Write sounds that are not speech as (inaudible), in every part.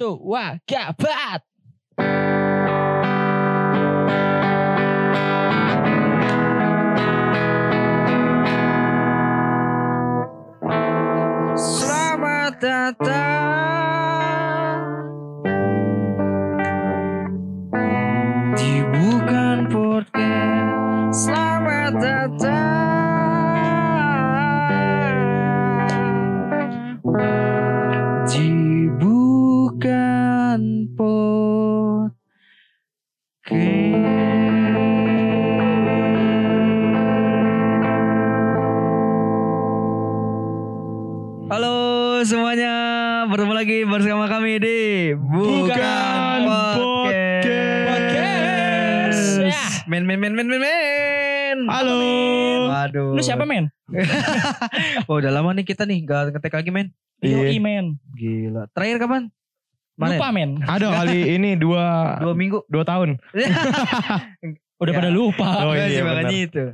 tua gabat. Selamat datang bersama kami di Bukan, Podcast. Podcast. Ya. Men men men men men men. Halo. Waduh. Lu siapa men? (laughs) Oh, udah lama nih kita nih gak ngetek lagi men. Yoi Iya. men. Gila. Terakhir kapan? Mana? Lupa men. Ada kali (laughs) ini dua Dua minggu. dua tahun. (laughs) Udah Ya. pada lupa. Oh, iya, makanya itu.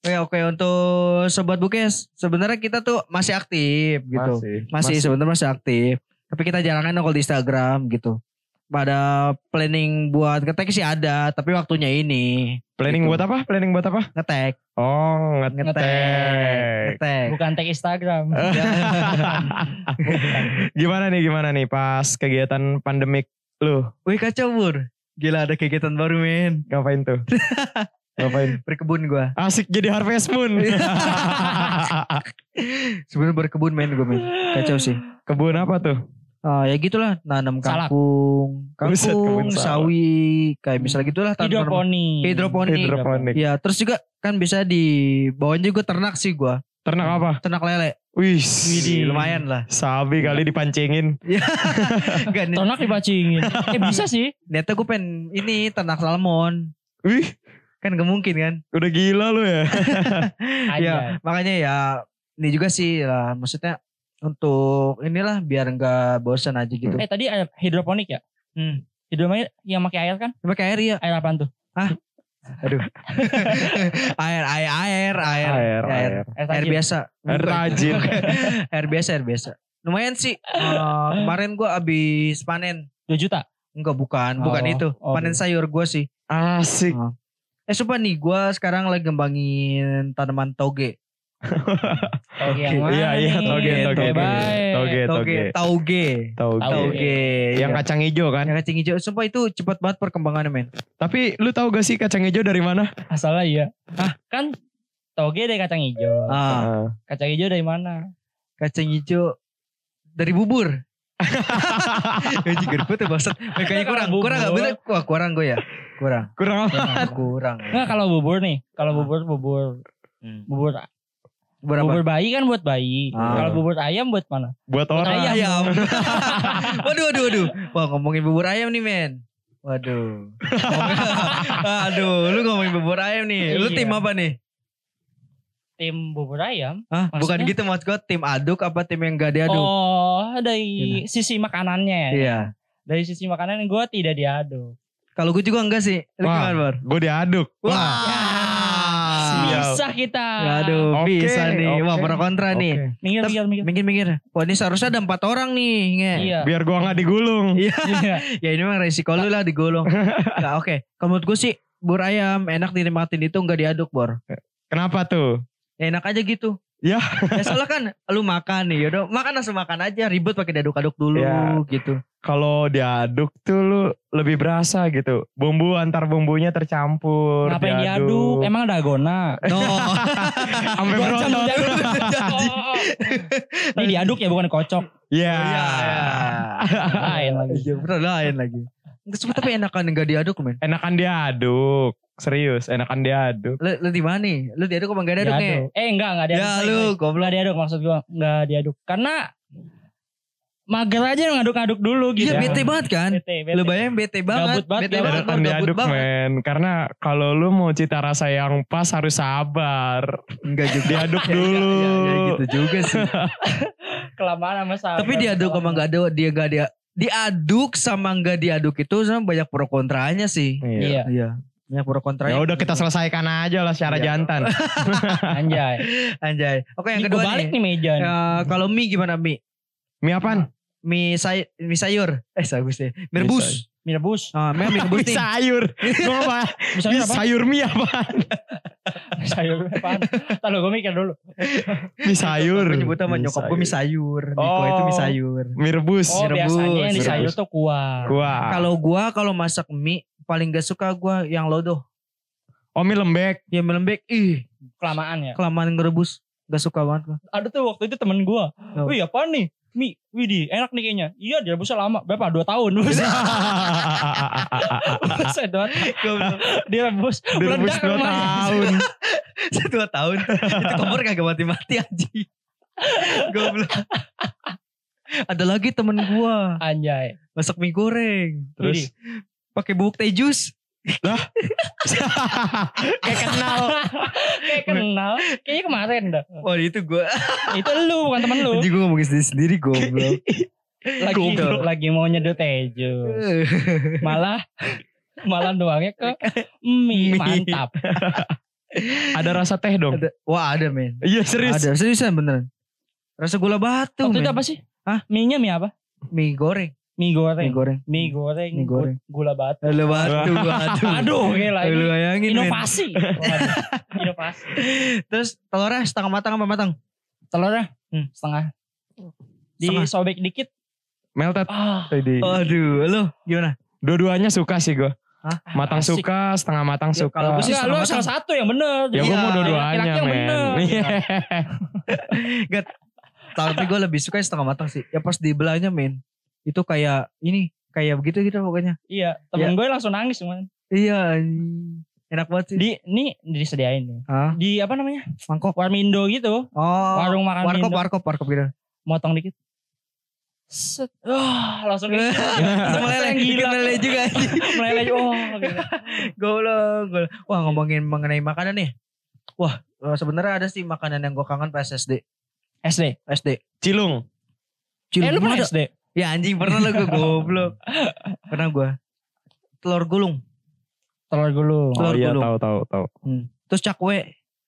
Oke oke untuk sobat bukes sebenarnya kita tuh masih aktif gitu. Masih, sebenarnya masih aktif. Tapi kita jarangnya nongol di Instagram gitu. Pada planning buat ngetek sih ada, tapi waktunya ini Planning Gitu. buat apa? Planning buat apa? ngetek, Oh, ngetek. ngetek, ngetek. Bukan tag Instagram. (laughs) Gimana nih gimana nih pas kegiatan pandemik lu? Wih kacau bur. Gila ada kegiatan baru men. Ngapain tuh? (laughs) Ngapain? (laughs) Berkebun gua. Asik jadi Harvest Moon. (laughs) (laughs) Sebenarnya berkebun men gue men. Kacau sih. Kebun apa tuh? Ah ya gitulah nanam Salak. kangkung, Buset, kangkung, sawi, kayak misalnya gitulah tanam Hidroponik. hidroponik. Hidroponik. Ya terus juga kan bisa di bawahnya juga ternak sih gua, Ternak apa? ternak lele. Wih, lumayan lah. Sabi kali dipancingin. Gak nih, Ternak dipacingin. eh bisa sih. niatnya gue pengen ini ternak salmon. Wih, Kan gak mungkin kan. udah gila lu ya. (laughs) Ya makanya ya ini juga sih lah maksudnya untuk inilah biar nggak bosan aja gitu. Eh tadi ada hidroponik ya? Hmm. Hidroponik yang pakai air kan? Pakai air ya. Air apaan tuh? Aduh. (laughs) air, air, air, air, Air, air, air. Air, biasa. Air rajin. (laughs) air biasa, air biasa. Lumayan sih. Eh, kemarin gua habis panen. 2 juta. Enggak bukan, bukan Oh, itu. oh, panen sayur gua sih. Asik. Eh sumpah nih, gua sekarang lagi ngembangin tanaman toge. (laughs) Toge yang Iya, mana iya, nih? toge, toge. Toge, Toge, toge. tauge. Toge. Toge. Yang Iya. kacang hijau kan? yang kacang hijau. Sumpah itu cepat banget perkembangannya, men. Tapi lu tahu gak sih kacang hijau dari mana? Asalnya iya. Kan toge dari kacang hijau. Ah, Ah. Kacang hijau dari mana? kacang hijau dari bubur. (laughs) Anjing gerput ya bangsat. Kayaknya kurang, Bubur. kurang gak bener? Wah, kurang gue ya. Kurang. Kurang apa? Kurang. kurang. Enggak kalau bubur nih, kalau bubur bubur Hmm. bubur Bubur bubur bayi kan buat bayi. Ah. Kalau bubur ayam buat mana? Buat Buat orang. ayam. ayam. (laughs) (laughs) waduh, waduh, waduh. Wah ngomongin bubur ayam nih men. Waduh. Aduh, lu ngomongin bubur ayam nih. Lu Iya. tim apa nih? Tim bubur ayam. Hah? Bukan Maksudnya? gitu maksud gue tim aduk apa tim yang gak diaduk? Oh, dari sisi makanannya ya. Iya. Dari sisi makanan gue tidak diaduk. Kalau gue juga enggak sih. Lu Wah. gimana, Bar? Gue diaduk. Wah. Siap. Bisa kita. Aduh, Oke, bisa nih. Wah, oke. pro kontra nih. Oke. Minggir, Tapi- minggir, minggir. Minggir, minggir. Wah, ini seharusnya ada empat orang nih. Nge. Iya. Biar gua nggak digulung. Iya. (laughs) Iya. ya ini mah resiko lu lah digulung. (laughs) Nah, oke. Kalau menurut gue sih bubur ayam enak dinikmatin itu enggak diaduk, Bor. Kenapa tuh? Ya enak aja gitu. Ya. ya soalnya kan lu makan nih, yaudah makan langsung makan aja, ribet pakai diaduk-aduk dulu Ya. gitu. Kalau diaduk tuh lu lebih berasa gitu. Bumbu antar bumbunya tercampur. Ngapain diaduk? Emang ada agona? No. (laughs) Sampai berontot. diaduk. Oh, oh, oh. Ini diaduk ya bukan kocok. Iya. Iya. Lain lagi. Iya, bener lain lagi. Tapi enakan enggak diaduk, men. Enakan diaduk. Serius, enakan diaduk. Lu, lu di mana nih? Lu diaduk apa enggak diaduk nih? Diaduk. Eh enggak, enggak diaduk. Ya lu goblok. Enggak diaduk maksud gua. Enggak diaduk. Karena mager aja ngaduk-ngaduk dulu gitu. Iya bete banget kan? Bete, bete. Lu bayangin bete banget. Gabut banget, bete gabut. banget, gabut diaduk banget. men. Karena kalau lu mau cita rasa yang pas harus sabar. Enggak juga. Diaduk (laughs) Ya, ya, dulu. ya, ya, gitu juga sih. (laughs) Kelamaan sama sabar. Tapi diaduk sama enggak ada dia enggak dia diaduk sama enggak diaduk itu sama banyak pro kontranya sih. Iya. Iya. Banyak pro kontranya. Ya udah kita selesaikan aja lah secara Iya. jantan. (laughs) Anjay. Anjay. Oke yang Ini kedua gua balik nih. nih meja nih. Ya, kalau mie gimana mie? Mie apaan? mie, say, mie sayur. Eh bagus ya. Mie rebus. Mie rebus. Ah, mie mie (laughs) rebus Mie nih. sayur. Gue apa? (laughs) Misalnya apa? Sayur mie apa? sayur apaan? Tahu gue mikir dulu. Mie sayur. Gue nyebut sama Mie nyokap gue mie sayur. Mie Oh. gua itu mie sayur. Mie rebus. Oh rebus, biasanya yang di mie sayur rebus. tuh kuah. Kuah. Kalau gua kalau masak mie paling gak suka gua yang lodoh. Oh mie lembek. Yang melembek, ih Kelamaan ya. kelamaan ngerebus. Gak suka banget. Ada tuh waktu itu temen gue. Oh. Wih apa nih? Mie, Widih enak nih kayaknya. Iya direbusnya lama. Berapa? Dua tahun. (laughs) Buset. Dua tahun. Direbus. Direbus meledak dua rumahnya. tahun. (laughs) Dua tahun. itu kompor kagak mati-mati anjing. Goblok. Ada lagi temen gua Anjay. masak mie goreng. Terus pakai bubuk teh jus. (laughs) Kayak kenal. Kayak kenal. Kayaknya kemarin dah. Wah itu gua. (laughs) Itu lu bukan temen lu. Anjing gua ngomongin sendiri, sendiri goblok. Lagi Goblok. lagi mau nyedot tejo. (laughs) Malah malah doangnya ke mie Mie. mantap. Ada rasa teh dong. Ada- Wah ada men. Iya serius. Ada seriusan beneran. Rasa gula batu Waktu men. itu apa sih? Hah? Mie-nya mie apa? Mie goreng. Mie goreng. Mie goreng. Mie goreng. Mie goreng. Gula batu. Gula batu, batu. Aduh, gila (laughs) Lu ini. bayangin. Inovasi. (laughs) Waduh, Inovasi. Terus telurnya setengah matang apa matang? Telurnya Hmm. setengah. Setengah. Disobek dikit. Melted. Ah, Tadi. Aduh, lu gimana? Dua-duanya suka sih gue. Hah? Matang Asik. suka, setengah matang Ya, suka. kalau sih lu salah satu yang bener. Ya gue Iya, mau dua-duanya men. (laughs) Iya. Tapi gue lebih suka yang setengah matang sih. Ya pas dibelahnya men. Itu kayak ini. Kayak begitu gitu pokoknya. Iya, Ya. temen gue langsung nangis cuman. Iya. Enak banget sih. Di nih disediain nih. Hah? Di apa namanya? Mangkok. Warmindo gitu. Oh. Warung makan warkop, Mindo. warkop, warkop gitu. Motong dikit. Set. Wah, langsung (laughs) gitu. Itu meleleh. Gila. Meleleh juga. (laughs) Meleleh. Oh, gitu. Goblok. goblok. Wah ngomongin mengenai makanan nih. Wah eh, sebenarnya ada sih makanan yang gue kangen pas SD. SD. SD. Cilung. Cilung eh, lu pernah ada. SD? Ya anjing pernah lah gue goblok. (laughs) Pernah gue. Telur gulung. Telur gulung. Oh Telur iya gulung. tahu tahu tahu. Terus cakwe.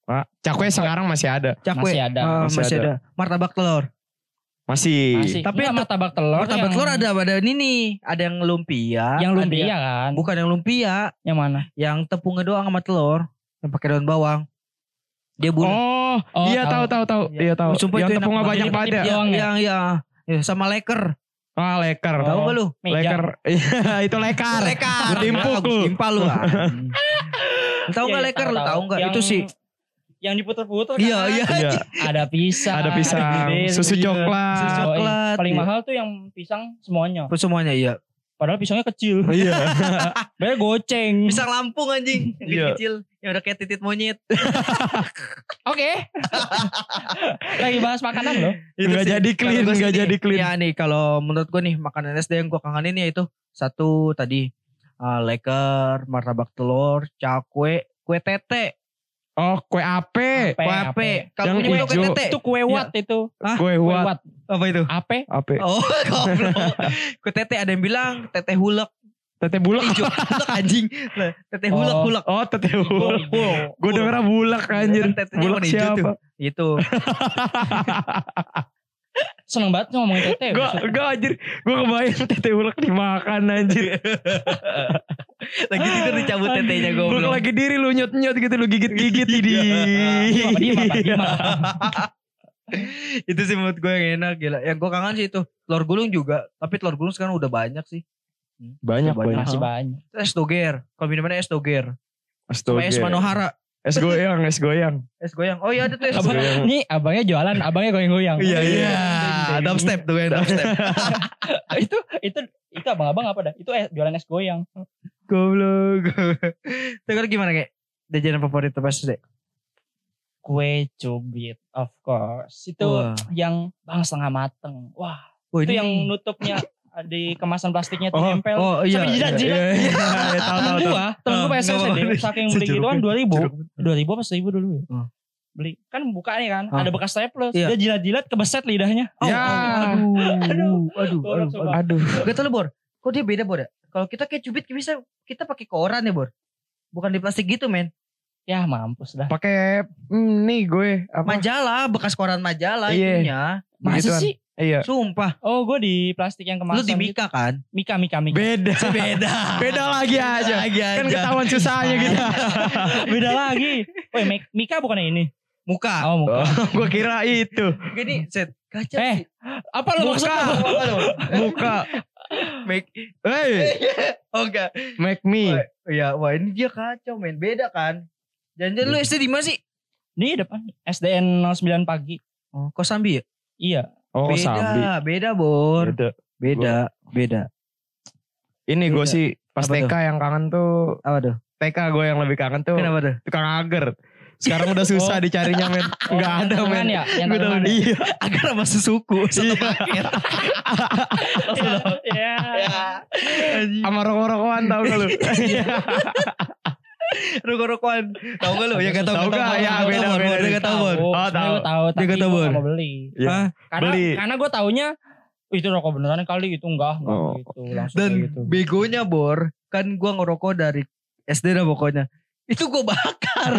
Pak, cakwe sekarang masih ada. Cakwe. Masih ada. Ah, Masih masih, ada. ada. Martabak telur. Masih. Masih. Tapi Tapi sama tetep- tabak telur. Martabak yang- telur ada ada ini nih. Ada yang lumpia. Yang ada lumpia yang- kan. Bukan yang lumpia. Yang mana? Yang tepungnya doang sama telur. Yang pakai daun bawang. Dia bulat. Oh, Oh, iya tahu tahu tahu. Iya tahu. Sumpah Yang tepungnya banyak banget ya. ya? yang ya, ya sama leker. Ah, leker. Tahu Oh. gak lu? Leker. (laughs) Iya, itu lekar. Lekar. Timpuk lu. Timpal lu. (laughs) tahu Iya, gak iya, leker? Lu tahu gak? Yang- Itu sih. Yang diputer-puter Iya, kan? iya. Iya, Ada pisang. ada pisang, Gede, susu gede. coklat. Susu iya. coklat, Paling iya. mahal tuh yang pisang semuanya. Semuanya iya. Padahal pisangnya kecil. Iya. (laughs) Bayar goceng. Pisang Lampung anjing. Yang Iya. kecil. Yang udah kayak titit monyet. (laughs) Oke. (laughs) Lagi bahas makanan loh. Nggak sih. jadi clean, gua sih jadi nih, clean. Ya nih kalau menurut gue nih makanan SD yang gue kangenin ya itu satu tadi uh, leker, martabak telur, cakwe, kue tete, Oh, kue ape. Ape, kue ape. ape. Kalau Yang punya kue tete. Itu kue wat itu. Hah? Kue Kue wat. Apa itu? Ape. Ape. (laughs) Oh, goblok. kue tete ada yang bilang tete hulek. Tete bulak. Hijau (laughs) hulek anjing. Lah, Tete hulek Oh. hulek. Oh, tete bulak. Wow. Gue dengernya bulak anjir. Tetenya Bulak siapa? Itu. (laughs) Seneng banget ngomongin tete. Gue anjir. Gue kebayang tete bulak dimakan anjir. Lagi tidur dicabut tetenya Gue goblok. lagi diri lu nyot-nyot gitu lu gigit-gigit ini. Apa, diem apa. itu sih menurut gue yang enak gila. Yang gue kangen sih itu telur gulung juga. Tapi telur gulung sekarang udah banyak sih. Banyak Banyak. banyak. Masih banyak. Es doger. Kalau minumannya es doger. Sama Astaga. es manohara. Es goyang, es goyang. Es goyang. Oh iya ada tuh es Abang, goyang. nih abangnya jualan, abangnya goyang-goyang. Iya iya. Dubstep tuh yang dubstep. (laughs) itu itu itu abang-abang apa dah? Itu es, jualan es goyang. Goblok. Tegur gimana kayak? Jajanan favorit tuh pas SD. Kue cubit, of course. Itu Wah. yang bang setengah mateng. Wah, Oh, itu ini yang nutupnya di kemasan plastiknya Oh, nempel. Oh iya. Sampai jidat-jidat. Iya, iya, iya, tahu tahu Temen tahu. gua, temen Ah, nggak SD, apa-apa. saking beli gituan 2000. Jeruk. 2000 apa 1000 dulu ya? Ah. Beli. Kan buka nih kan, Ah. ada bekas staples. Iya. Dia jilat-jilat kebeset lidahnya. Oh, Ya. Aduh. Aduh. Aduh. Aduh. Aduh. Gak tau lu Bor. Kok dia beda Bor ya? Kalau kita kayak cubit bisa kita pakai koran ya Bor. Bukan di plastik gitu men. Ya mampus dah. Pakai hmm, nih gue apa? Majalah, bekas koran majalah Iya. itunya. Masa Begituan. sih? Iya. Sumpah. Oh gue di plastik yang kemasan. Lu di gitu. Mika kan? Mika, Mika, Mika. Beda. (laughs) Beda. Beda lagi aja. Lagi Kan aja. ketahuan susahnya (laughs) gitu. Beda lagi. Woi, Mik- Mika bukan yang ini. Muka. Oh, Muka. Oh, (laughs) gue kira itu. Gini, set kaca Eh. Apa lu maksud Muka. Muka. Make Hey, (laughs) Oh enggak. make me. Wah, Ya, wah ini dia kacau men. Beda kan? Jangan lu SD di mana sih? Di depan SDN 09 pagi. Oh, Kosambi ya? Iya. Oh, beda, Sambi. beda, Bor. Beda. Beda, beda. Ini gue sih pas Apa TK yang kangen tuh Apa tuh? TK gue yang lebih kangen tuh Kenapa tuh? tukang agar. Sekarang udah susah Oh. dicarinya men. Enggak Oh, ada men. ya, yang Gua udah tangan. iya. Agar sama sesuku, satu (laughs) Iya. paket. Iya. Sama rokok-rokokan tau gak lu? Rokok-rokokan. Tahu gak lu? Ya gak tahu. Tahu gak. Ya, Gak beda, tahu, beda. Bor. Dia gak tahu. Oh, tahu. gue tahu, tapi gue gak mau beli. Iya. Hah? Karena Beli. karena gue taunya "Oh, itu rokok beneran kali itu enggak, enggak Oh. gitu langsung Dan gitu. begonya, Bor. Kan gua ngerokok dari SD dah pokoknya. Itu gua bakar.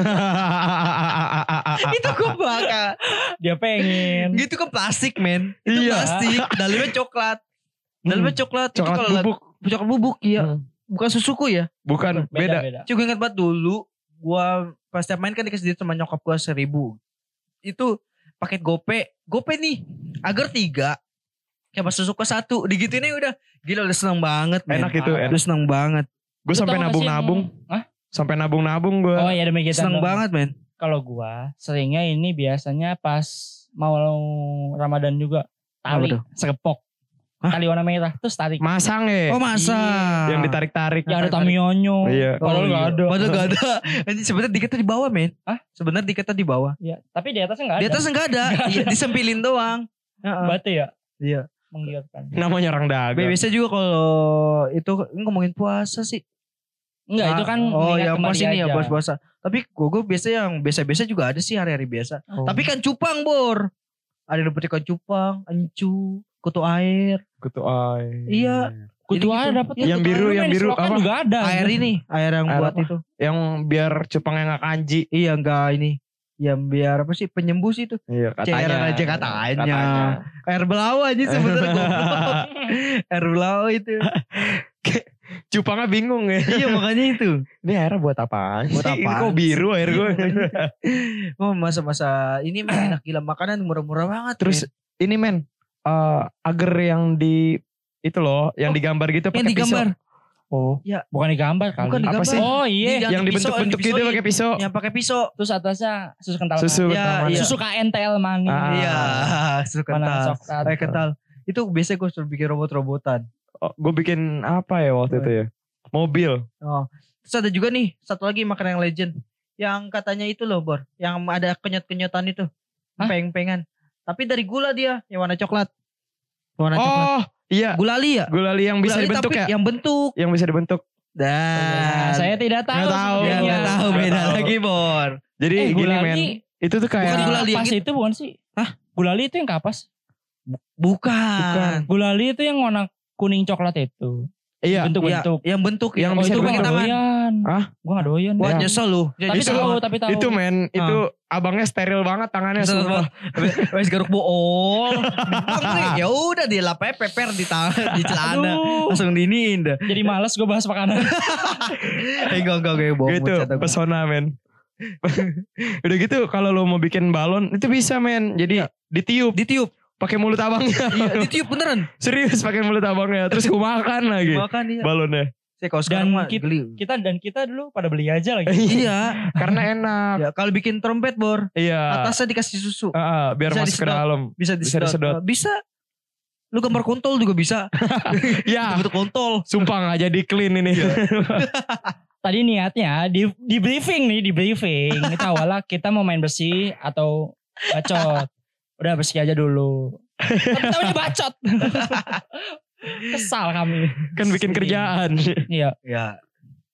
itu gua bakar. Dia pengen. Gitu kan plastik, men. Itu Iya. plastik. Dalamnya coklat. Dalamnya coklat. Itu Coklat kalau liat- bubuk. Coklat bubuk, iya. Hmm. Bukan susuku ya. Bukan, beda, beda. beda. Cuma gue ingat banget dulu gua pas tiap main kan dikasih duit sama nyokap gua seribu. Itu paket gope, gope nih, agar tiga. Kayak pas suka satu, digituin aja udah. Gila udah seneng banget. men. Enak itu, enak. Udah seneng banget. Gue sampai nabung-nabung. yang- Hah? Sampai nabung-nabung gue. Oh iya demi kita. Seneng banget men. Kalau gua seringnya ini biasanya pas mau Ramadan juga. Tali, Apa tuh? segepok. Hah? Tali warna merah terus tarik. Masang ya. Oh masa. Yang ditarik-tarik. Ya ada Tamionyo. Iya. Padahal Oh, nggak iya. ada. Padahal gak ada. (laughs) Anjing sebenarnya diketnya di bawah men. Hah? Sebenarnya diketnya di bawah. Iya, tapi di atasnya nggak Di ada. atas enggak ada. Iya, disempilin doang. Heeh. Batu ya. Iya. Menggiurkan. Namanya orang dagang. Biasa juga kalau itu ini ngomongin puasa sih. Enggak, itu kan oh ya pas ini ya puasa puasa. Tapi gue gue biasa yang biasa-biasa juga ada sih hari-hari biasa. Oh. Tapi kan cupang bor. Ada yang dapat ikan cupang, encu, kutu air, Kutu air. Iya. Kutu Jadi air gitu. dapat. Yang biru, yang biru Kan apa? juga ada. air ini, air yang Air buat apa? itu. Yang biar cupangnya gak kanji. Iya enggak ini. Yang biar apa sih penyembus itu. Iya Cairan aja katanya. Air belau aja sebenarnya. (laughs) Air belau itu. Cupangnya bingung ya. iya makanya itu. Ini airnya buat apaan Buat? Ini apaan kok biru air gue. (laughs) Oh masa-masa ini mah enak gila makanan murah-murah banget. Terus ini men. eh agar yang di itu loh, yang Oh, digambar gitu pakai digambar. pisau. Oh, Bukan digambar kali. Bukan Apa digambar. sih? Oh iya. Yang yang dibentuk-bentuk gitu dipisahin. pakai pisau. Yang pakai pisau. Terus atasnya susu kental. Susu manis. Iya, kental iya. Susu KNTL manis. Ah. Iya, (laughs) susu kental. Kayak kental. Itu biasanya gue suruh bikin robot-robotan. Oh, gue bikin apa ya waktu Apa? itu ya? Mobil. Oh. Terus ada juga nih, satu lagi makanan yang legend. Yang katanya itu loh, Bor. Yang ada kenyot-kenyotan itu. Hah? Peng-pengan. Tapi dari gula dia, yang warna coklat. Warna coklat. Oh, iya. Gulali ya? Gulali yang bisa Gulali dibentuk tapi ya? Yang bentuk. Yang bisa dibentuk. Dan. saya tidak tahu. Nggak tahu. Ya, nggak tahu beda tahu. lagi, Bor. Jadi Eh, gini men. Itu tuh kayak Bukan gulali kapas gitu. itu bukan sih? Hah? Gulali itu yang kapas. Bukan. Bukan. Gulali itu yang warna kuning coklat itu. Iya. Bentuk-bentuk. Yang bentuk Yang yang Oh, bisa itu gue tangan. doyan. Hah? Gue gak doyan. Wah, Yang- nyesel lu. Tapi itu- tahu, tapi tahu. Itu men, itu abangnya steril banget tangannya banget. Wes garuk bool. ya udah dia lapanya peper di tangan di celana. Aduh. Langsung diniin dah. Jadi males gue bahas makanan. (laughs) Eh enggak enggak kayak bohong. Gitu, gua. pesona men. (laughs) Udah gitu kalau lo mau bikin balon itu bisa men. Jadi ditiup Ditiup. Pakai mulut abangnya. Iya, (laughs) ditiup beneran. Serius pakai mulut abangnya. Terus gue makan lagi Makan iya. balonnya. Saya kalau sekarang Dan kita- geli. kita dan kita dulu pada beli aja lagi. Iya. Karena enak. Ya, kalau bikin trompet bor, Iya. atasnya dikasih susu. Ah, biar Bisa masuk ke disedot. dalam. Bisa Bisa disedot. disedot. Eh, Bisa. Lu gambar kontol juga bisa. (laughs) Ya, Bentuk kontol. sumpah nggak jadi clean ini. (laughs) Tadi niatnya di, di briefing nih, di briefing. Kita awalnya kita mau main bersih atau bacot. Udah bersih aja dulu. Tapi tahu bacot. (laughs) Kesal kami. kan bikin kerjaan. Iya, Ya.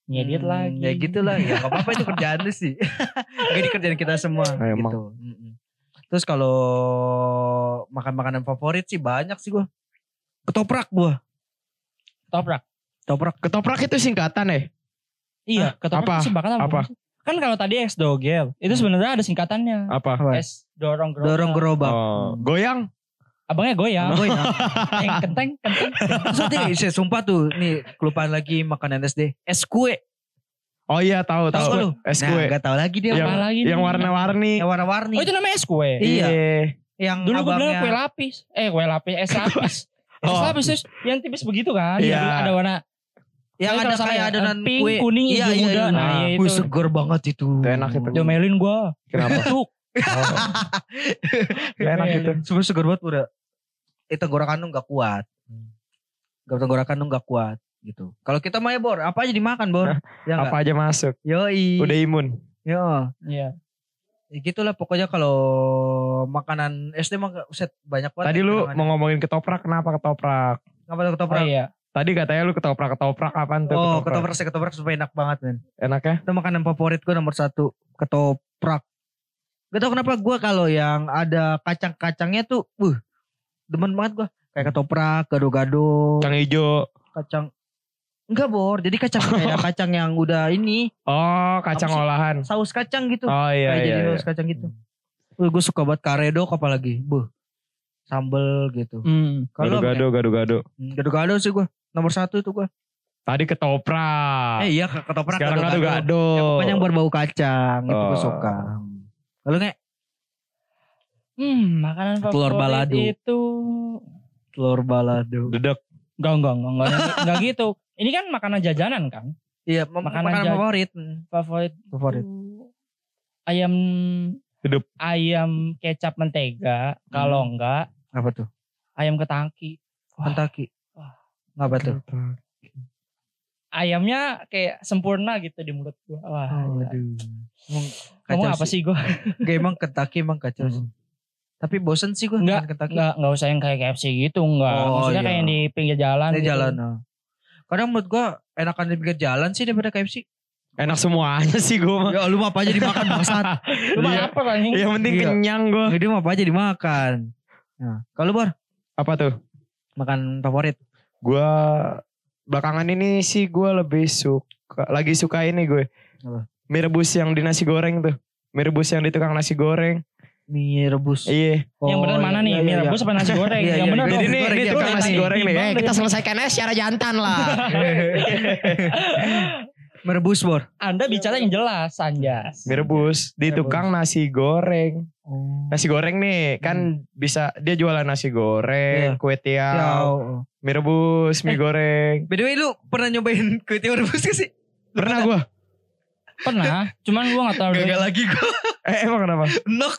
ngedit Hmm, lagi. Ya gitulah. Ya gak apa-apa itu kerjaan lu sih. (laughs) Gak kerjaan kita semua. Emang. Gitu. Terus kalau makan makanan favorit sih banyak sih gua. Ketoprak gua. Ketoprak. Ketoprak. Ketoprak itu singkatan ya? Iya, apa? ketoprak itu singkatan Apa? sih? Kan kalau tadi es dogel, itu sebenarnya ada singkatannya. Apa? Es dorong gerobak. Dorong gerobak. Oh, goyang. Abangnya goyang. Gue ya. Kenteng, kenteng, kenteng. Terus nanti saya sumpah tuh, nih kelupaan lagi makanan SD. Es kue. Oh iya tahu Tahu? Es Nah, kue. gak tahu lagi dia yang apa lagi yang nih? warna-warni. Yang warna-warni. Oh itu namanya es kue. Iya. Yang Dulu gue bilang abangnya- kue lapis. Eh kue lapis, es (laughs) lapis. Es Oh. lapis terus yang tipis begitu kan. Iya. Yang ada warna yang Saya ada kayak ya, adonan pink, kue. kuning, iya, hijau iya, muda. iya. Nah, iya Wih, itu. seger banget itu. Itu enak itu. Diomelin gue. Kenapa? Tuk. Oh. Enak gitu. (laughs) Sebenernya seger banget udah. Eh tenggorokan lu gak kuat. Gak tenggorokan lu gak kuat gitu. Kalau kita mah ya Bor, apa aja dimakan Bor. ya Apa aja masuk. Yoi. Udah imun. Yo. Iya. Ya gitulah pokoknya kalau makanan SD mah uset banyak banget. Tadi lu mau ngomongin ketoprak, kenapa ketoprak? Ngapa tuh Oh ketoprak? iya. Tadi katanya lu ketoprak-ketoprak apaan tuh Oh, ketoprak? ketoprak sih ketoprak supaya enak banget men. Enaknya? Itu makanan favorit gue nomor satu. Ketoprak. Gak tau kenapa gue kalau yang ada kacang-kacangnya tuh, uh, demen banget gue. Kayak ketoprak, gado-gado, Kacang hijau. kacang. Enggak bor, jadi kacang (laughs) kayak kacang yang udah ini, Oh, kacang Apa olahan. saus kacang gitu. Oh iya kayak iya. jadi iya. saus kacang gitu. Uh, gue suka banget karedok apalagi. Buh, sambel gitu. Hmm. Kalau apa Gado-gado, gado-gado. ya? Hmm, Gado-gado sih gue. Nomor satu itu gue. Tadi ketoprak. Eh iya ketoprak Sekarang gado-gado. Ya, pokoknya yang berbau kacang itu gue Oh. suka. Lalu nggak Hmm, makanan favorit Telur balado. itu telur balado. Dedek. enggak enggak enggak enggak, enggak gitu. Ini kan makanan jajanan kan. Iya, Makanan makanan, favorit. Hmm, Favorit Favorit. ayam Hidup. ayam kecap mentega. Kalau enggak Apa tuh? ayam ketangki. Wah. Ngapa tuh? Ayamnya kayak sempurna gitu di mulut gua. Wah. Oh, aduh. Emang Ngomong kacau apa sih gua? Gak emang Kentucky emang kacau sih. Tapi bosen sih gue Enggak, makan Kentucky. Enggak, enggak usah yang kayak KFC gitu, enggak. Oh, Maksudnya iya. kayak yang di pinggir jalan. Di gitu. jalan. oh. Kadang menurut gue enakan di pinggir jalan sih daripada KFC. Enak semuanya sih gue mah. Ya lu mah apa aja dimakan bangsat. (laughs) Lu mah Iya. lapar anjing. Yang penting Iya. kenyang gue. Jadi mah apa aja dimakan. Nah, kalau Bor Apa tuh? makan favorit. Gue belakangan ini sih gue lebih suka. Lagi suka ini gue. Apa? Mie rebus yang di nasi goreng tuh. Mie rebus yang di tukang nasi goreng. Mie rebus. Iya. yang benar Oh, mana iya, nih? iya, Mie iya. rebus apa nasi goreng? Iya, yang iya, benar iya. dong. Ini iya, tukang iya, nasi iya. goreng nih. Timbang Eh, dari- kita selesaikannya secara jantan lah. Mie rebus Bor. Anda bicara yang jelas, Anjas. Mie rebus di tukang nasi goreng. Oh. Nasi goreng nih kan bisa dia jualan nasi goreng, Iya. kue Ya, tiaw, oh. Mie rebus, mie Eh. goreng. By the way lu pernah nyobain kue tiaw rebus gak sih? Pernah gua. Pernah, cuman gua gak tahu. Gagal lagi gue. Eh emang kenapa? Enak.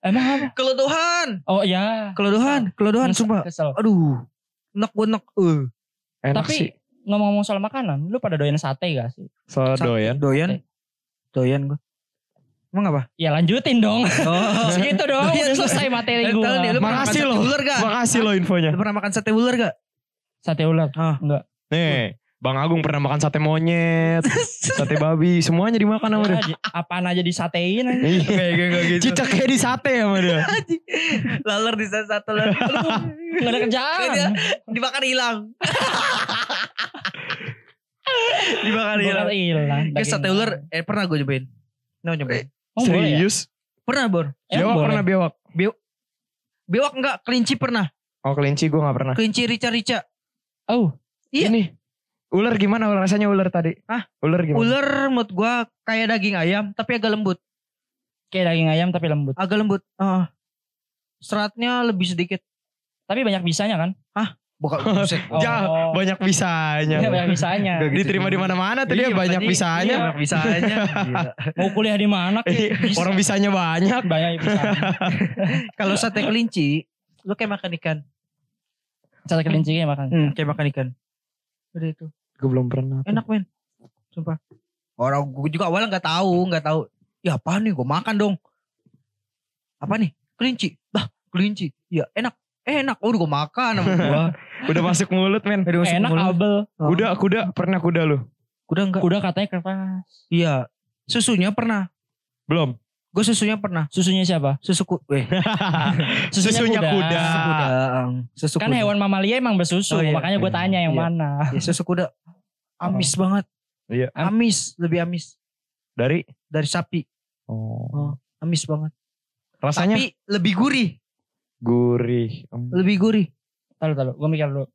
Emang apa? Kelodohan. Oh iya. Kelodohan. Kelodohan sumpah. Kesel. Aduh. Enak gue enak. Uh. Enak Tapi sih. ngomong-ngomong soal makanan, lu pada doyan sate gak sih? So doyan. Doyan. Doyan gue. Emang apa? Ya lanjutin dong. Oh. (laughs) Segitu dong, Doyan. udah selesai materi Eh, tahu nih, lu gua. pernah makan Makasih sate loh. ular gak? Makasih lo infonya. Lu pernah makan sate ular gak? Sate ular. Ah. Enggak. Nih, Bang Agung pernah makan sate monyet, (laughs) sate babi, semuanya dimakan sama dia. Ya, di- apaan aja disatein aja. Iya. Gitu. Cicak kayak di sate sama dia. (laughs) Laler di satu laler. Gak ada kerjaan. Dia dibakar hilang. dibakar hilang. Bakal hilang. Kayak sate ular. Eh pernah gue nyobain. No nyobain. Oh, ya? Serius? Pernah Bor. Emang Biawak boleh? pernah biawak. Bewak enggak. Kelinci pernah. Oh kelinci gue gak pernah. Kelinci rica-rica. Oh, Iya. Ini. Ular gimana rasanya ular tadi? Hah? Ular gimana? Ular menurut gue kayak daging ayam. Tapi agak lembut. kayak daging ayam tapi lembut. Agak lembut. Ah. seratnya lebih sedikit. Tapi banyak bisanya kan? Bukan (laughs) buset. Oh. Ya, banyak bisanya. Iya banyak bisanya. Gak gitu Diterima di mana-mana tuh dia Iya, banyak bisanya. Iya, banyak bisanya. (laughs) Mau kuliah di mana? Iya, kayak bisa. Orang bisanya banyak. banyak bisanya. (laughs) Kalau sate kelinci, lu kayak makan ikan. Sate kelinci kayak makan. Hmm, kayak makan ikan. Udah itu. Gue belum pernah. Enak men. Sumpah. Orang gue juga awalnya nggak tahu, nggak tahu. Ya apa nih? Gue makan dong. Apa nih? Kelinci. Bah, kelinci. Ya enak. Eh, enak. Oh, udah gue makan sama gua. (laughs) Udah masuk mulut men. Udah masuk Enak mulut. abel. Oh. Kuda, kuda. Pernah kuda lu? Kuda enggak? Kuda katanya keras. Iya. Susunya pernah. Belum. Gue susunya pernah. Susunya siapa? Susu ku eh, (laughs) Susunya kuda. susu kuda. ang. Susu Kan kuda. hewan mamalia emang bersusu. Oh, iya. Makanya gue tanya yang Iya. mana. Ya, susu kuda. Amis banget. Iya. Amis, lebih amis Dari? dari sapi. Oh. Amis banget. Rasanya? Tapi lebih gurih. Gurih. Hmm. Lebih gurih. Tahu tahu. Gue mikir dulu.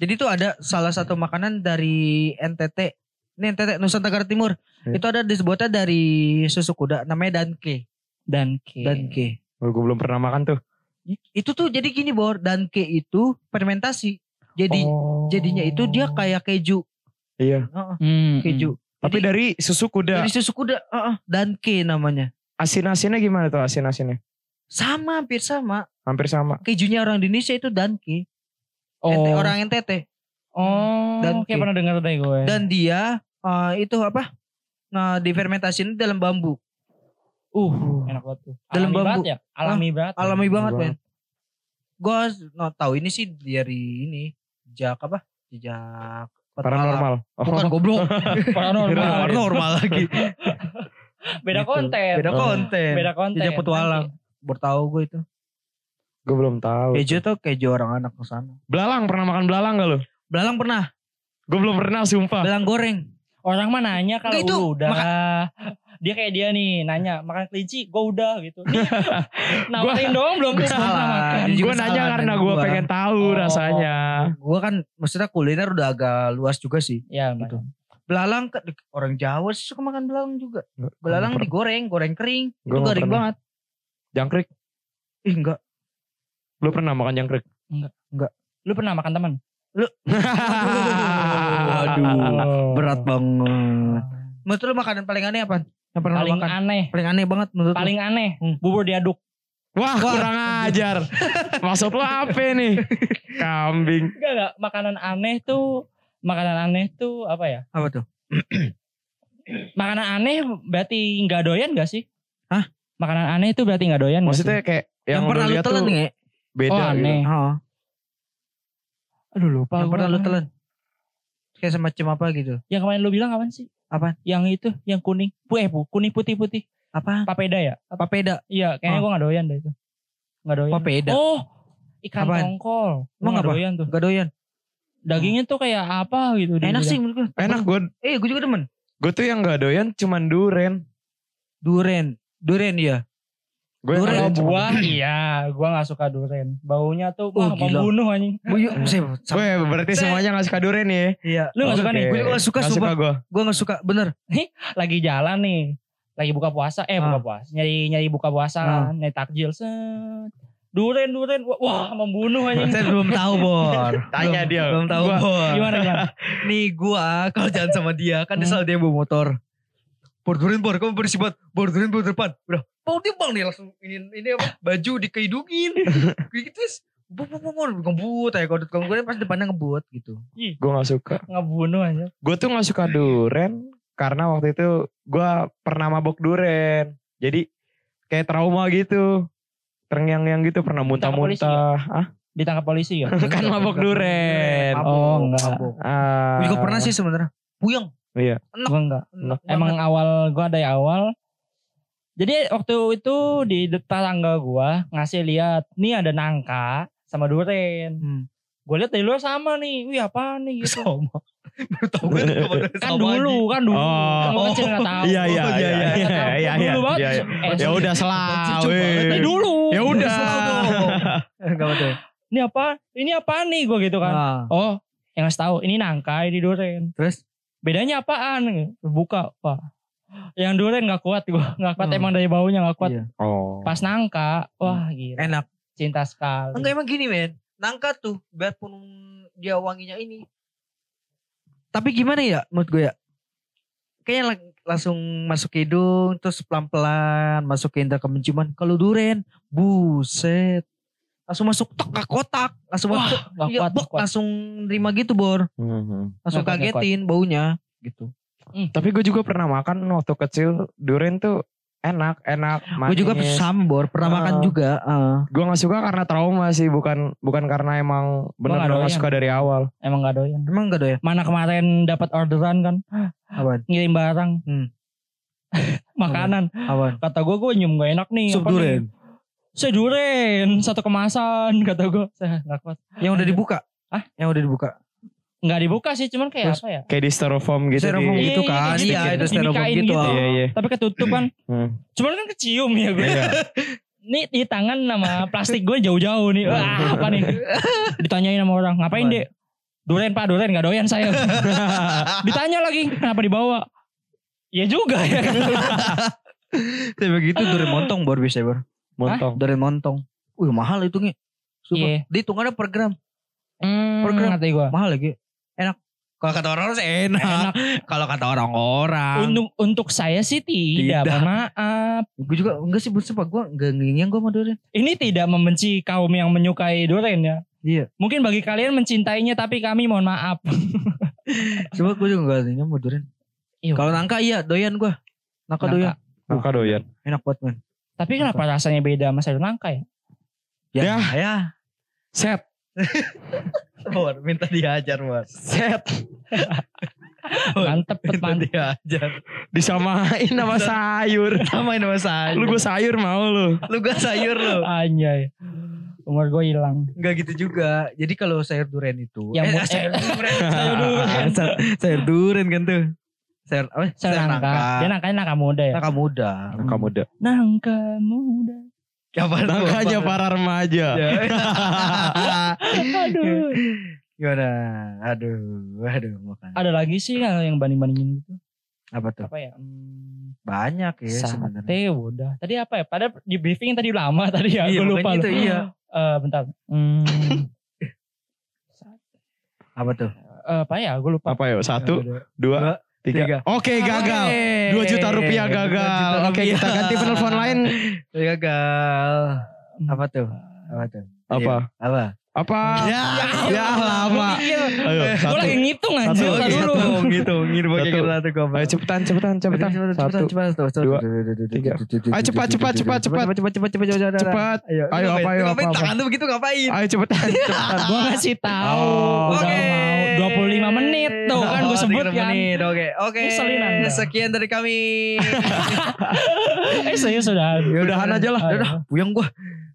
Jadi itu ada salah satu makanan dari NTT. Ini NTT Nusa Tenggara Timur. Ya. Itu ada disebutnya dari susu kuda namanya danke. Dan ke. Danke. Oh, gue belum pernah makan tuh. Itu tuh jadi gini Bor, danke itu fermentasi. Jadi Oh. jadinya itu dia kayak keju. Iya. Heeh, Hmm, keju. Tapi Jadi- dari susu kuda. Dari susu kuda, heeh, danke namanya. Asin-asinnya gimana tuh asin-asinnya? Sama hampir sama. Hampir sama. Kejunya orang Indonesia itu danke. Oh. NT, orang NTT. Oh. Dan kayak pernah dengar deh gue. Dan dia eh, itu apa? Nah, difermentasi dalam bambu. uh, enak banget tuh. Dalam Alami bambu. banget ya? Alami banget. ya? Alami banget, banget. men. Gue no, tahu ini sih dari ini jejak apa? Jejak Paranormal. Oh. Bukan goblok. (laughs) Paranormal. Paranormal lagi. Beda Gitu. konten. Beda Oh. konten. Beda konten. Jejak petualang. Bertahu gue itu. Gue belum tahu. Keju tuh keju orang anak ke sana. Belalang pernah makan belalang gak lu? Belalang pernah. Gue belum pernah sumpah. Belalang goreng. Orang mah nanya kalau itu lu udah. (laughs) Dia kayak dia nih nanya makan kelinci, gue udah gitu. (laughs) Nawarin doang belum Gua salah. Gue nanya karena gue gua. pengen tahu Oh. rasanya. Gue kan maksudnya kuliner udah agak luas juga sih. Ya, Gitu. gitu. Belalang orang Jawa sih suka makan belalang juga. Belalang digoreng, goreng kering. Gua itu garing pernah. banget. Jangkrik. Ih enggak. Lu pernah makan jangkrik? Lu pernah makan teman? (laughs) Waduh. Berat banget. Menurut lu makanan paling aneh apa? Yang pernah lu Paling makan? aneh. Paling aneh banget menurut lu? Paling aneh. Hmm. Bubur diaduk. Wah kurang ajar. (laughs) Maksud lu apa nih? Kambing. Enggak enggak. Makanan aneh tuh. Makanan aneh tuh apa ya? Apa tuh? (clears throat) Makanan aneh berarti nggak doyan gak sih? Hah? Makanan aneh itu berarti nggak doyan? Maksudnya kayak Yang, yang, pernah lu telan tuh nggak? beda. Oh, aneh. gitu. Oh, Aduh lupa. yang pernah lu telan. Kayak semacam apa gitu. Yang kemarin lu bilang apaan sih? Apaan? Yang itu, yang kuning. Pu, eh, kuning putih-putih. Apa? Papeda ya? Papeda. Iya, kayaknya Oh. gua gak doyan deh itu. Gak doyan. Papeda. Oh, ikan Apaan? tongkol. Gua Emang nggak apa? doyan tuh. Gak doyan. Dagingnya tuh kayak apa gitu. dia Enak sih menurut gue. Enak gue. Eh gue juga demen. Gue tuh yang gak doyan cuman duren. Duren. Duren ya. Gue Duren. Kalau buah iya, gua gak suka duren. Baunya tuh Oh, wah gila. membunuh anjing. Gue Gue berarti semuanya gak suka duren ya. Iya. Lu gak suka nih? Gue gak suka, Gak sumpah. suka gue. Gue gak suka. Bener. Lagi jalan nih. Lagi buka puasa, eh buka Ah. puasa. Nyari nyari buka puasa Ah. kan, nyari takjil set. Duren, duren, wah, wah membunuh anjing. Saya belum tahu Bor. (laughs) Tanya Belum- dia. Belum tahu Gua- Bor. Gimana gimana? Nih gue kalau jalan sama dia. Kan dia Hmm. selalu dia bawa motor. Bor Duren Bor. Kamu bersih banget. Bor Duren Bor depan. Udah. Mau dia bang nih langsung ini, ini apa. Baju dikeidungin. (laughs) Kayak gitu. terus, bor, bor, bor. Ngebut aja. Kalau kalau gue pas depannya ngebut gitu. Gue gak suka. Ngebunuh aja. Gue tuh gak suka duren. Karena waktu itu gue pernah mabok duren. Jadi kayak trauma gitu. Terngiang-ngiang gitu. Pernah muntah-muntah. Ah, Ditangkap polisi ya? (laughs) kan mabok duren. Oh, enggak. mabok. Ah. Gue juga pernah sih sebenarnya. Puyeng. Iya. Enak. Gua enggak. Enak Emang banget. awal gua dari awal. Jadi waktu itu di tetangga gua ngasih lihat, nih ada nangka sama duren. Hmm. Gue lihat dari luar sama nih, wih apa nih gitu. Sama. (laughs) Baru tahu gue Kan dulu, kan dulu. Oh. Kan kecil gak tahu. Iya iya iya iya, iya Nggak iya iya iya. Dulu banget. iya, iya. Eh, Ya udah banget. Dari dulu. Ya udah. Enggak (laughs) betul. Ini apa? Ini apa nih gue gitu kan. Nah, Oh, yang ngasih tahu ini nangka, ini duren. terus Bedanya apaan? Buka, Pak. Yang duren gak kuat gue. Gak kuat Hmm. emang dari baunya gak kuat. Iya. Oh. Pas nangka, wah gila. enak. Cinta sekali. Enggak emang gini men. Nangka tuh biarpun dia wanginya ini. Tapi gimana ya menurut gue ya. Kayaknya lang- langsung masuk ke hidung terus pelan-pelan masuk ke indera kemenciuman. Kalau duren, buset. Langsung masuk tek ke kotak, langsung Wah, masuk. gak Iya, kuat, bok, gak kuat. langsung nerima gitu, Bor. Mhm. Langsung Nggak kuat, nggak kagetin baunya gitu. Tapi gue juga pernah makan waktu kecil duren tuh enak, enak, Gue juga manis. sama, Bor. Pernah Ah. makan juga. ah. Gue gak suka karena trauma sih, bukan bukan karena emang benar-benar nggak gak suka dari awal. Emang gak doyan. Emang enggak doyan? Mana kemarin dapat orderan kan, (gasps) ngirim barang. Hmm. (laughs) Makanan. Apaan? Kata gue, gue nyium gak enak nih. Sup duren. Saya duren, satu kemasan. Kata gue, saya gak kuat. Yang udah dibuka? Ah? Yang udah dibuka? Gak dibuka sih, cuman kayak Terus? apa ya. Kayak di styrofoam gitu. Styrofoam di- gitu Iya, kan. iya, Iya, itu styrofoam Dimikain gitu. gitu. Iya iya. Tapi ketutup kan. Hmm. Cuman kan kecium ya gue. Iya. nih di tangan nama plastik gue jauh-jauh nih. Wah, apa nih? Ditanyain sama orang, ngapain Apa? dek? Duren pak, duren gak doyan saya. (laughs) Ditanya lagi, kenapa dibawa? Ya juga ya. (laughs) Tapi begitu durian montong baru bisa baru. Montong. Durian montong. Wih mahal itu nih. Iya. Dihitungannya per gram. Hmm, Program. ngerti gue. Mahal lagi. Enak. Kalau kata orang sih enak. Enak. Kalau kata orang-orang. (laughs) Untuk untuk saya sih tidak, Tidak. maaf. Gue juga enggak sih sumpah gue enggak nginyang gue sama durian. Ini tidak membenci kaum yang menyukai duren ya. Iya. Mungkin bagi kalian mencintainya tapi kami mohon maaf. (laughs) Coba gue juga enggak nginyang sama durian. Iya. Kalau nangka iya doyan gue. Nangka, Nangka. doyan. Buka doyan. Enak banget men. Tapi kenapa rasanya beda sama sayur nangka ya? Ya. Ya. ya. Set. (laughs) War, minta diajar war. Set. (laughs) Mantep, Minta mantep. diajar. Disamain sama sayur. Samain sama sayur. Lu gue sayur mau lu. lu gak sayur lu. Anjay. Umur gue hilang. Enggak gitu juga. Jadi kalau sayur duren itu. Yang eh, sayur eh, duren. (laughs) sayur duren. Sa- sayur duren kan tuh. Sayur apa? Sayur nangka. Dia nangkanya nangka muda ya. Nangka muda. Nangka muda. Nangka muda. Tuh? Nangkanya Apa? para remaja. Ya. (laughs) Aduh. Gimana? Aduh, aduh makan. Ada lagi sih yang yang banding-bandingin gitu. Apa tuh? Apa ya? Hmm, Banyak ya sebenarnya. sate udah. Tadi apa ya? Padahal di briefing tadi lama tadi ya. Iya, Gue lupa. itu, iya. Eh, bentar. Hmm, (laughs) Apa tuh? eh, apa ya? Gue lupa. Apa yuk? Satu, dua, tiga. tiga. Oke gagal. Oke. 2 juta rupiah Dua gagal. Oke rupiah. kita ganti penelpon lain. Gagal. Apa tuh? Apa tuh? Apa? Iya. Apa? Apa? Ya, Ya lama. Ayo Gue satu. lagi ngitung anjir. Satu, satu. dulu. gitu, gitu pakai Satu. satu goblok. Ayo cepetan cepetan cepetan. Satu. dua, tiga. Ayo cepat, cepat, cepat, cepat. cepat cepat cepat cepat Cepat. Ayo, Ayo, apa, ayo, apa, tangan tuh begitu ngapain? Ayo cepetan. cepetan. Gue ngasih tahu. Oke. Mau 25 menit tuh kan gue Oh, sebut 30 kan. menit. Oke, oke. Sekian dari kami. (laughs) Eh serius sudah. Ya udahan aja lah. Udah, puyeng gua.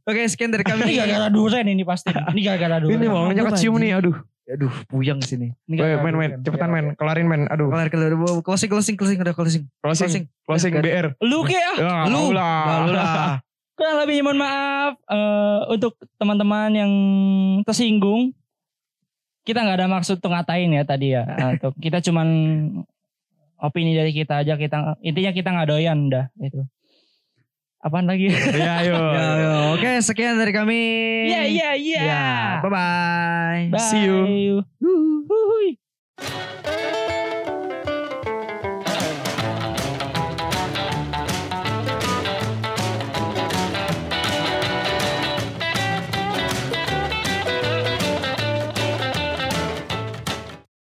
Oke, sekian dari Ini kami. gara-gara duren ini pasti. Ini gara-gara duren. Ini maunya Apa, kecium nih. Aduh. Aduh, puyeng sini. Ini men men. duren. Cepetan men. Kelarin men. Aduh. Kelar kelar closing closing closing udah closing. Closing. Closing BR. Lu kayak Ya, Lu. mau lu lah. kurang lebih mohon maaf eh, untuk teman-teman yang tersinggung. Kita nggak ada maksud untuk ngatain ya tadi ya. (laughs) Atau kita cuman opini dari kita aja kita intinya kita nggak doyan dah itu. Apaan lagi? Ya ayo. (laughs) Ya, ya. Oke, sekian dari kami. Iya iya iya. Ya, bye bye. Bye. See you. Huhuy.